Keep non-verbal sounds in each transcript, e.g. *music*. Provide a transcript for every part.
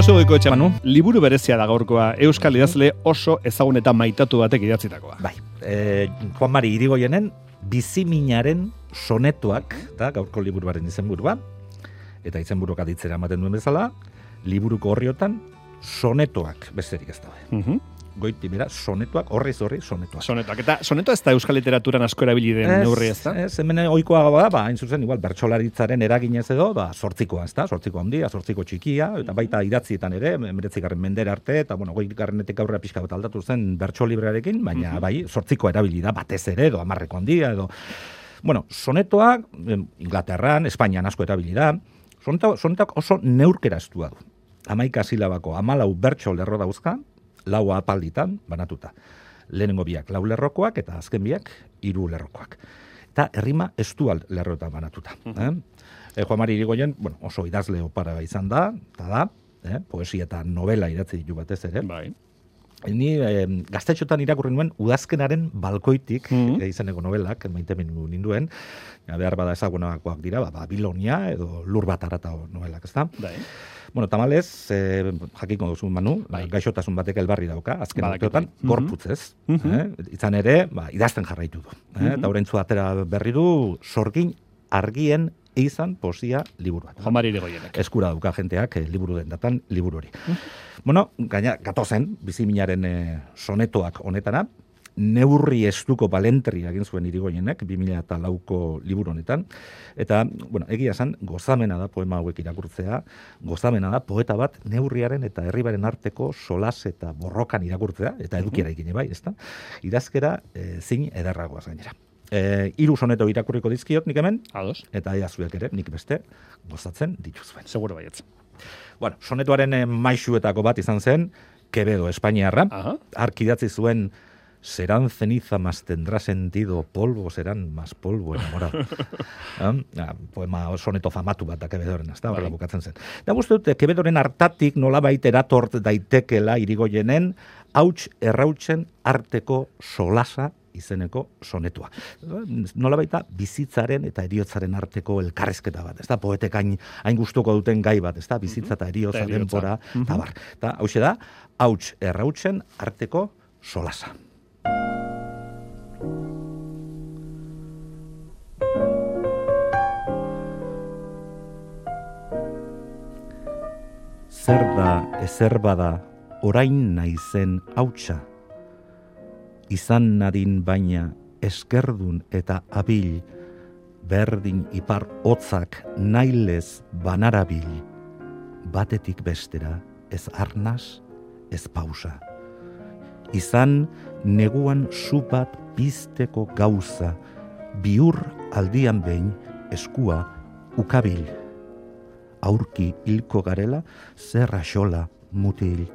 Josu Goiko Etxamanu, liburu berezia da gaurkoa Euskal idazle oso ezagun eta maitatu batek idatzitakoa. Bai, e, Juan Mari Irigoyenen biziminaren sonetuak, da, gaurko liburuaren izenburua, eta izenburuak aditzera ematen duen bezala, liburuko horriotan sonetuak besterik ez daude. Mhm. Goiti bera, sonetuak, horriz horri sonetuak. Sonetuak. Eta sonetua ez da Euskal Literaturan asko erabili den neurri ez da? Ez, hemen oikoa da, ba, hain zuzen, igual, bertsolaritzaren eraginez edo, ba, sortzikoa, ez da, sortziko handia, sortziko txikia, eta baita idatzietan ere, meretzikarren mendera arte, eta, bueno, goikarrenetik aurrera pixka bat aldatu zen bertso librearekin, baina, bai, sortzikoa erabili da, batez ere, edo, amarreko handia, edo, bueno, sonetoak, Inglaterran, Espainian asko erabili da, soneta- sonetak oso neurkera estua du. Amaika silabako amalau bertso lerro dauzka, lau apalditan banatuta. Lehenengo biak lau lerrokoak eta azken biak hiru lerrokoak. Eta errima estual lerroetan banatuta. Eh? E, Juan Mari Irigoyen, bueno, oso idazle opara izan da, eta da, eh? poesia eta novela idatzi ditu batez ere. Bai. Ni eh, gaztetxotan irakurri nuen udazkenaren balkoitik Mhm. eh, izeneko novelak, maite minu ninduen, ja, behar bada ezagunakoak dira, ba, Babilonia edo lur bat aratao novelak, ezta? Bai. Bueno, tamalez, eh, jakiko duzu manu, Bai. gaixotasun batek elbarri dauka, azken urteotan, bai. gorputzez. Mhm. eh? Izan ere, ba, idazten jarraitu du. Eh? Mhm. Eta horrentzu atera berri du, sorgin argien izan posia liburu bat. Juan Mari Irigoyenek. Eskura dauka jenteak eh, liburu den datan, liburu hori. Bueno, gaina, gatozen, biziminaren eh, sonetoak honetara, neurri estuko balentri egin zuen irigoienek, 2000 eta lauko liburu honetan. Eta, bueno, egia esan, gozamena da poema hauek irakurtzea, gozamena da poeta bat neurriaren eta herribaren arteko solas eta borrokan irakurtzea, eta edukiera egine bai, ezta? Idazkera eh, zin ederragoaz gainera. Eh, hiru soneto irakurriko dizkiot nik hemen, Ados. eta ea zuek ere, nik beste, gozatzen dituzuen. Seguro baietz. Bueno, sonetuaren eh, maixuetako bat izan zen, Quevedo, Espainiarra, arkidatzi zuen serán ceniza más tendrá sentido, polvo serán más polvo enamorado. *laughs* Am, ah, poema soneto famatu bat da Quevedoren, ez da, Bai. bukatzen zen. Da guzti dut, Quevedoren hartatik nolabait eratort daitekela irigoienen, hauts errautzen arteko solasa izeneko sonetua. Nolabaita bizitzaren eta eriotzaren arteko elkarrezketa bat, ez da, poetek hain, hain gustuko duten gai bat, ez da, bizitza eta eriotza, denbora, eta bar. Eta hause da, hauts errautzen arteko solasa. Zer da ezer bada orain naizen hautsa, izan nadin baina eskerdun eta abil, berdin ipar hotzak nailez banarabil, batetik bestera ez arnaz, ez pausa. Izan neguan zu bat bizteko gauza, biur aldian behin eskua ukabil. Aurki hilko garela, zer axola mutil,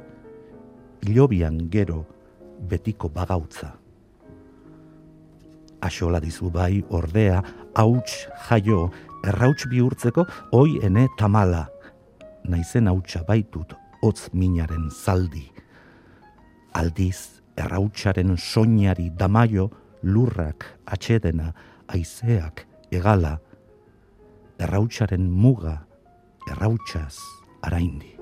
ilobian gero betiko bagautza. Axola dizu bai ordea, hauts jaio, errauts bihurtzeko, oi ene tamala. Naizen hautsa baitut, hotz minaren zaldi. Aldiz, errautsaren soinari damaio, lurrak, atxedena, aizeak, egala. Errautsaren muga, errautsaz, araindi.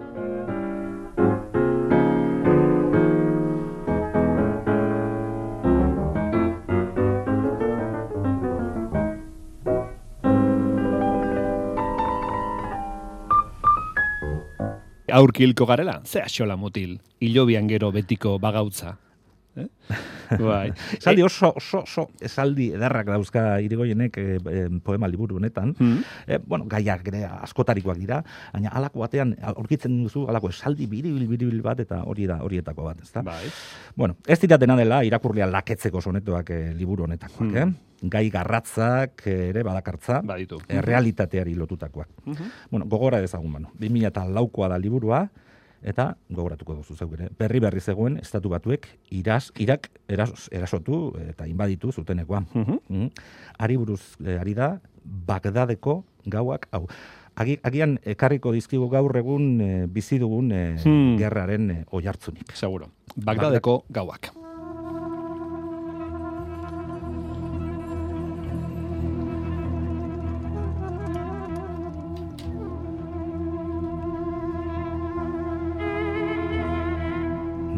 Aurki hilko garela, ze axola mutil, hilobian gero betiko bagautza. Eh? *laughs* Bai. Esaldi oso, oso, oso, esaldi edarrak dauzka irigoienek eh, eh, poema liburu honetan. Mm. Eh, bueno, gaiak ere askotarikoak dira, baina alako batean aurkitzen duzu alako esaldi biribil biribil bat eta hori da horietako bat, ezta? Bai. Bueno, ez dira dena dela irakurlia laketzeko sonetoak eh, liburu honetakoak, Hmm. eh? Gai garratzak eh, ere badakartza, Baditu. eh, realitateari lotutakoak. Mhm. Bueno, gogora dezagun bano. 2000 eta laukoa da liburua, eta gogoratuko duzu zeuk ere. Berri berri zegoen, estatu batuek, iraz, irak eras, erasotu eta inbaditu zutenekoa. Mhm. Mm. Ari buruz, eh, ari da, Bagdadeko gauak, hau. Agi, agian ekarriko dizkigu gaur egun eh, bizi dugun eh, Hmm. gerraren eh, oihartzunik. Seguro. Bagdadeko gauak.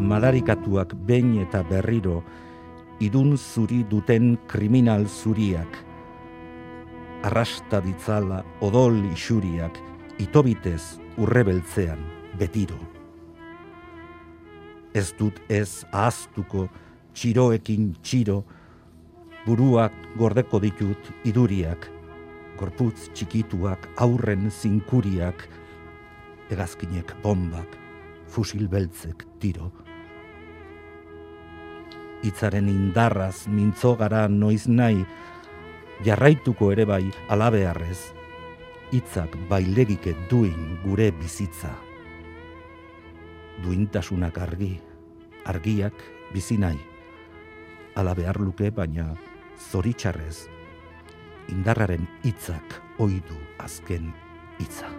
Madarikatuak behin eta berriro, idun zuri duten kriminal zuriak, arrasta ditzala odol isuriak, itobitez urrebeltzean betiro. Ez dut ez ahaztuko txiroekin txiro, buruak gordeko ditut iduriak, gorputz txikituak aurren zinkuriak, egazkinek bombak, fusil beltzek tiro. Itzaren indarraz mintzo gara noiz nahi, jarraituko ere bai alabearrez, hitzak bailegike duin gure bizitza. Duintasunak argi, argiak bizi nahi, ala behar luke baina zoritxarrez, indarraren hitzak oidu azken hitza.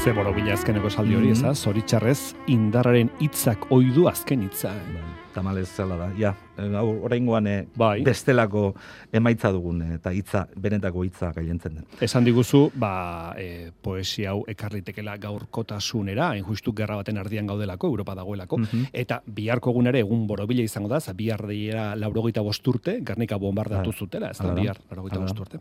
Ze borobila azkeneko esaldi hori, Mhm. eza? Zoritxarrez, indarraren hitzak oidu azken hitza. Bai, Tamalez zela da, ja, eh, oraingoan eh, Bai. bestelako emaitza dugun eh, eta hitza, benetako hitza gailentzen den. Esan diguzu, ba, e, poesia hau ekarritekela gaurkotasunera, hain justu gerra baten ardian gaudelako, Europa dagoelako, Mhm. eta biharko egun ere egun borobila izango da, za bihar deiera laurogeita bosturte, Gernika bombardatu zutela, ez da bihar laurogeita bosturte.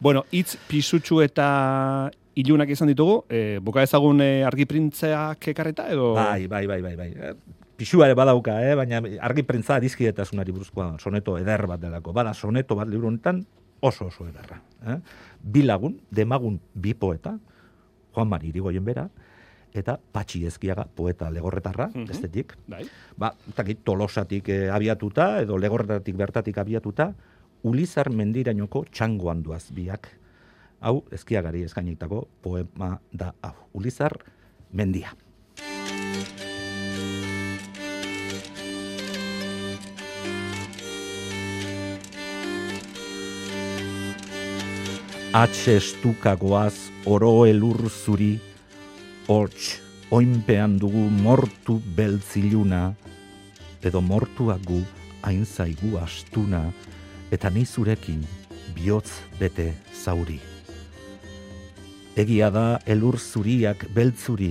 Bueno, hitz pisutsu eta ilunak izan ditugu, e, buka ezagun e, argiprintzeak ekarreta, edo... Bai, bai, bai, bai, bai. Eh, Pisua ere badauka, eh? baina argi printza adizkidetasunari buruzkoa soneto eder bat delako. Bada soneto bat liburu honetan oso oso ederra. Eh? Bi lagun, demagun bi poeta, Juan Mari Irigoyen bera, eta Patxi Ezkiaga poeta legorretarra, Mhm. bestetik. Bai. Ba, utakit, tolosatik eh, abiatuta, edo legorretatik bertatik abiatuta, Ulizar mendirainoko txangoan duaz biak. Hau, ezkiagari eskainitako poema da hau. Ulizar mendia. Atxe estuka goaz oro elur zuri, hots, oinpean dugu mortu beltziluna, edo mortuak gu hain zaigu astuna, eta ni zurekin bihotz bete zauri. Egia da elur zuriak beltzuri,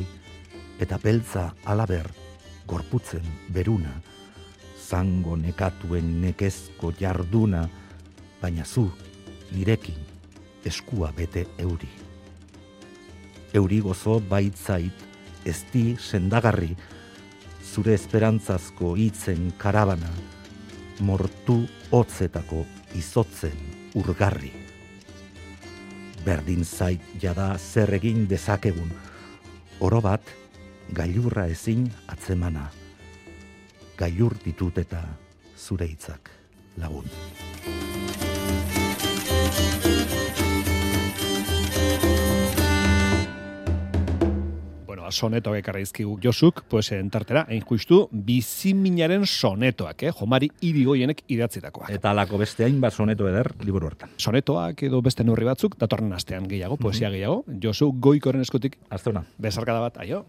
eta beltza alaber gorputzen beruna, zango nekatuen nekezko jarduna, baina zu nirekin eskua bete euri. Euri gozo baitzait ezti sendagarri, zure esperantzazko hitzen karabana, mortu hotzetako izotzen urgarri. Berdin zait jada zer egin dezakegun, oro bat gailurra ezin atzemana, gailur ditut eta zure hitzak lagun. Sonetoak ekarra izkigu Josuk, pues entartera, hain justu, biziminaren sonetoak, eh? Jomari irigoienek idatzitakoak. Eta alako beste hainbat soneto eder liburu hortan. sonetoak edo beste neurri batzuk, datorren astean gehiago, poesia gehiago, Josu goikoren eskutik, Aztona. besarkada bat, aio.